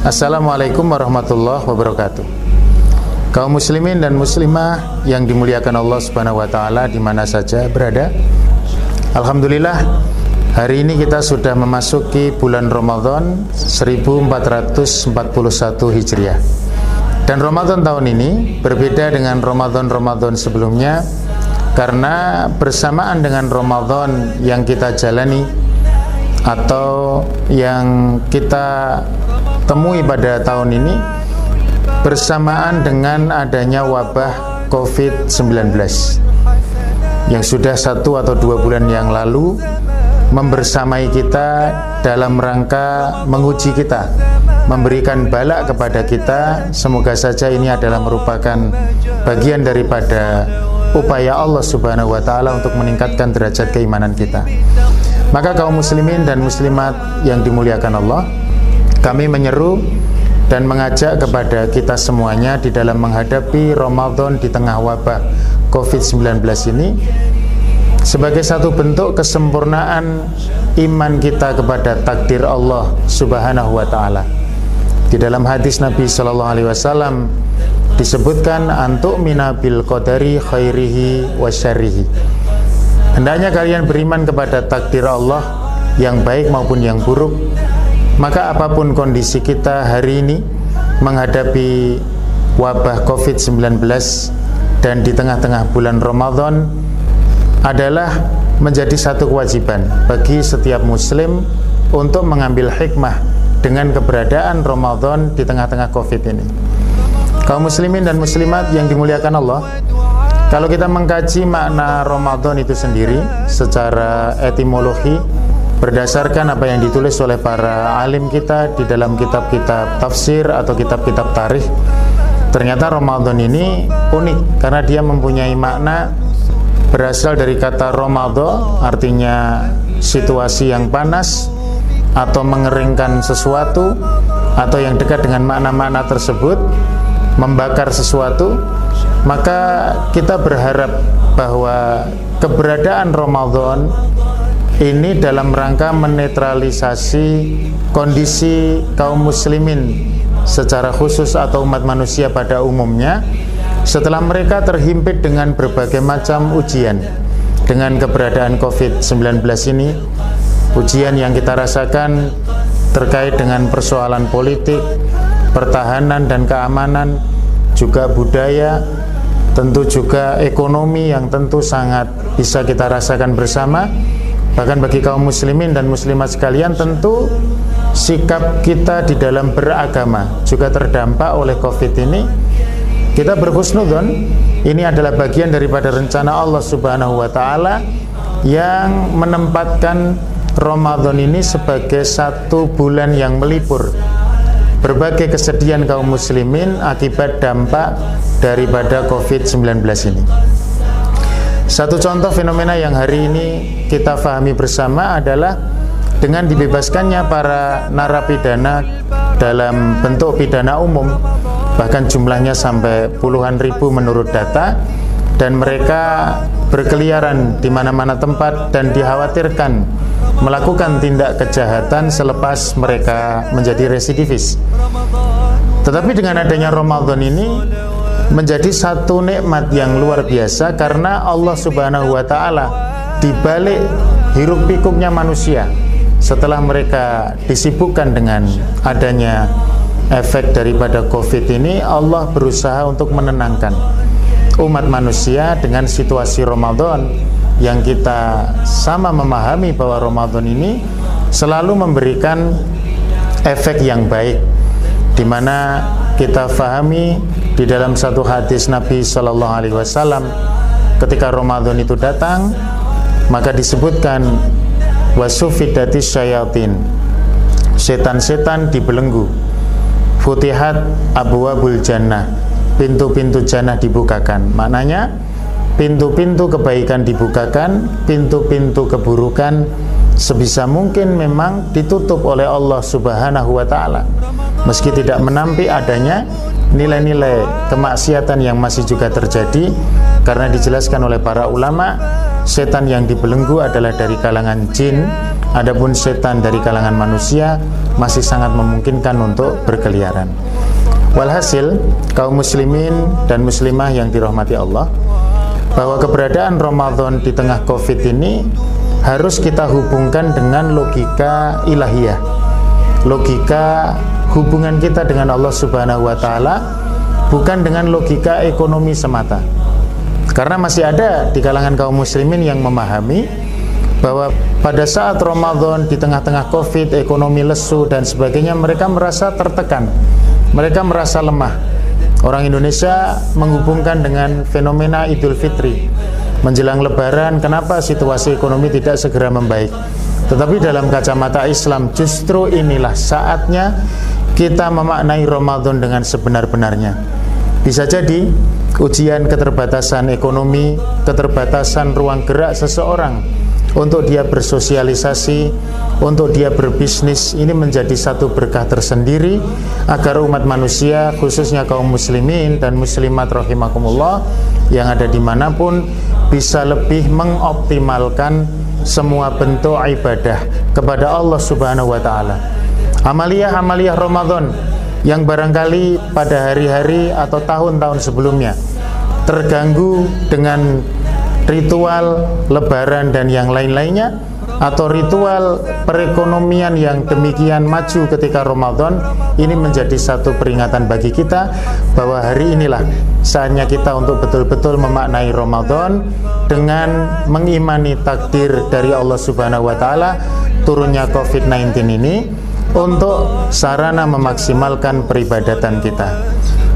Assalamualaikum warahmatullahi wabarakatuh. Kaum muslimin dan muslimah yang dimuliakan Allah subhanahu wa ta'ala di mana saja berada. Alhamdulillah hari ini kita sudah memasuki bulan Ramadan 1441 Hijriah. Dan Ramadan tahun ini berbeda dengan Ramadan-Ramadan sebelumnya karena bersamaan dengan Ramadan yang kita jalani atau yang kita temui pada tahun ini bersamaan dengan adanya wabah COVID-19 yang sudah satu atau dua bulan yang lalu membersamai kita dalam rangka menguji kita memberikan balak kepada kita. Semoga saja ini adalah merupakan bagian daripada upaya Allah Subhanahu wa taala untuk meningkatkan derajat keimanan kita. Maka kaum muslimin dan muslimat yang dimuliakan Allah, kami menyeru dan mengajak kepada kita semuanya di dalam menghadapi Ramadan di tengah wabah COVID-19 ini sebagai satu bentuk kesempurnaan iman kita kepada takdir Allah Subhanahu wa taala. Di dalam hadis Nabi sallallahu alaihi wasallam disebutkan antuk minabil qadari khairihi wa syarrihi Hendaknya kalian beriman kepada takdir Allah yang baik maupun yang buruk. Maka apa pun kondisi kita hari ini menghadapi wabah COVID-19 dan di tengah-tengah bulan Ramadan adalah menjadi satu kewajiban bagi setiap muslim untuk mengambil hikmah dengan keberadaan Ramadan di tengah-tengah Covid ini. Kaum muslimin dan muslimat yang dimuliakan Allah, kalau kita mengkaji makna Ramadan itu sendiri secara etimologi berdasarkan apa yang ditulis oleh para alim kita di dalam kitab-kitab tafsir atau kitab-kitab tarikh ternyata Ramadan ini unik karena dia mempunyai makna berasal dari kata Ramadan artinya situasi yang panas atau mengeringkan sesuatu atau yang dekat dengan makna-makna tersebut membakar sesuatu maka kita berharap bahwa keberadaan Ramadan ini dalam rangka menetralisasi kondisi kaum muslimin secara khusus atau umat manusia pada umumnya setelah mereka terhimpit dengan berbagai macam ujian. Dengan keberadaan COVID-19 ini ujian yang kita rasakan terkait dengan persoalan politik pertahanan dan keamanan juga budaya tentu juga ekonomi yang tentu sangat bisa kita rasakan bersama bahkan bagi kaum muslimin dan muslimat sekalian tentu sikap kita di dalam beragama juga terdampak oleh covid ini kita berhusnudon ini adalah bagian daripada rencana Allah subhanahu wa ta'ala yang menempatkan Ramadan ini sebagai satu bulan yang melipur berbagai kesedihan kaum muslimin akibat dampak daripada COVID-19 ini. Satu contoh fenomena yang hari ini kita fahami bersama adalah dengan dibebaskannya para narapidana dalam bentuk pidana umum bahkan jumlahnya sampai puluhan ribu menurut data dan mereka berkeliaran di mana-mana tempat dan dikhawatirkan melakukan tindak kejahatan selepas mereka menjadi residivis. Tetapi dengan adanya Ramadan ini menjadi satu nikmat yang luar biasa karena Allah Subhanahu wa taala di balik hiruk pikuknya manusia setelah mereka disibukkan dengan adanya efek daripada Covid ini Allah berusaha untuk menenangkan umat manusia dengan situasi Ramadan yang kita sama memahami bahwa Ramadan ini selalu memberikan efek yang baik di mana kita fahami di dalam satu hadis Nabi Shallallahu Alaihi Wasallam ketika Ramadan itu datang maka disebutkan wasufidati syayatin. Setan-setan dibelenggu futihat abu abul jannah. Pintu-pintu jannah dibukakan. Maknanya pintu-pintu kebaikan dibukakan, pintu-pintu keburukan sebisa mungkin memang ditutup oleh Allah Subhanahu wa taala. Meski tidak menampi adanya nilai-nilai kemaksiatan yang masih juga terjadi karena dijelaskan oleh para ulama setan yang dibelenggu adalah dari kalangan jin, adapun setan dari kalangan manusia masih sangat memungkinkan untuk berkeliaran. Walhasil, kaum muslimin dan muslimah yang dirahmati Allah, bahwa keberadaan Ramadan di tengah Covid ini harus kita hubungkan dengan logika ilahiyah. Logika hubungan kita dengan Allah Subhanahu wa taala bukan dengan logika ekonomi semata. Karena masih ada di kalangan kaum muslimin yang memahami bahwa pada saat Ramadan di tengah-tengah Covid, ekonomi lesu dan sebagainya mereka merasa tertekan mereka merasa lemah. Orang Indonesia menghubungkan dengan fenomena Idul Fitri. Menjelang lebaran, kenapa situasi ekonomi tidak segera membaik? Tetapi dalam kacamata Islam justru inilah saatnya kita memaknai Ramadan dengan sebenar-benarnya. Bisa jadi ujian keterbatasan ekonomi, keterbatasan ruang gerak seseorang untuk dia bersosialisasi, untuk dia berbisnis ini menjadi satu berkah tersendiri agar umat manusia khususnya kaum muslimin dan muslimat rahimakumullah yang ada di mana pun bisa lebih mengoptimalkan semua bentuk ibadah kepada Allah subhanahu wa ta'ala amaliyah-amaliyah Ramadan yang barangkali pada hari-hari atau tahun-tahun sebelumnya terganggu dengan ritual lebaran dan yang lain-lainnya atau ritual perekonomian yang demikian maju ketika Ramadan ini menjadi satu peringatan bagi kita bahwa hari inilah saatnya kita untuk betul-betul memaknai Ramadan dengan mengimani takdir dari Allah Subhanahu wa taala turunnya COVID-19 ini untuk sarana memaksimalkan peribadatan kita.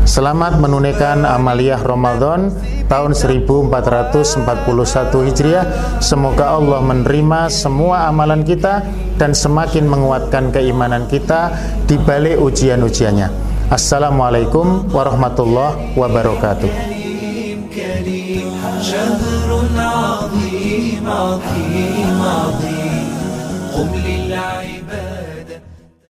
Selamat menunaikan amaliyah Ramadan tahun 1441 Hijriah. Semoga Allah menerima semua amalan kita dan semakin menguatkan keimanan kita di balik ujian-ujiannya. Assalamualaikum warahmatullahi wabarakatuh. قم للعباد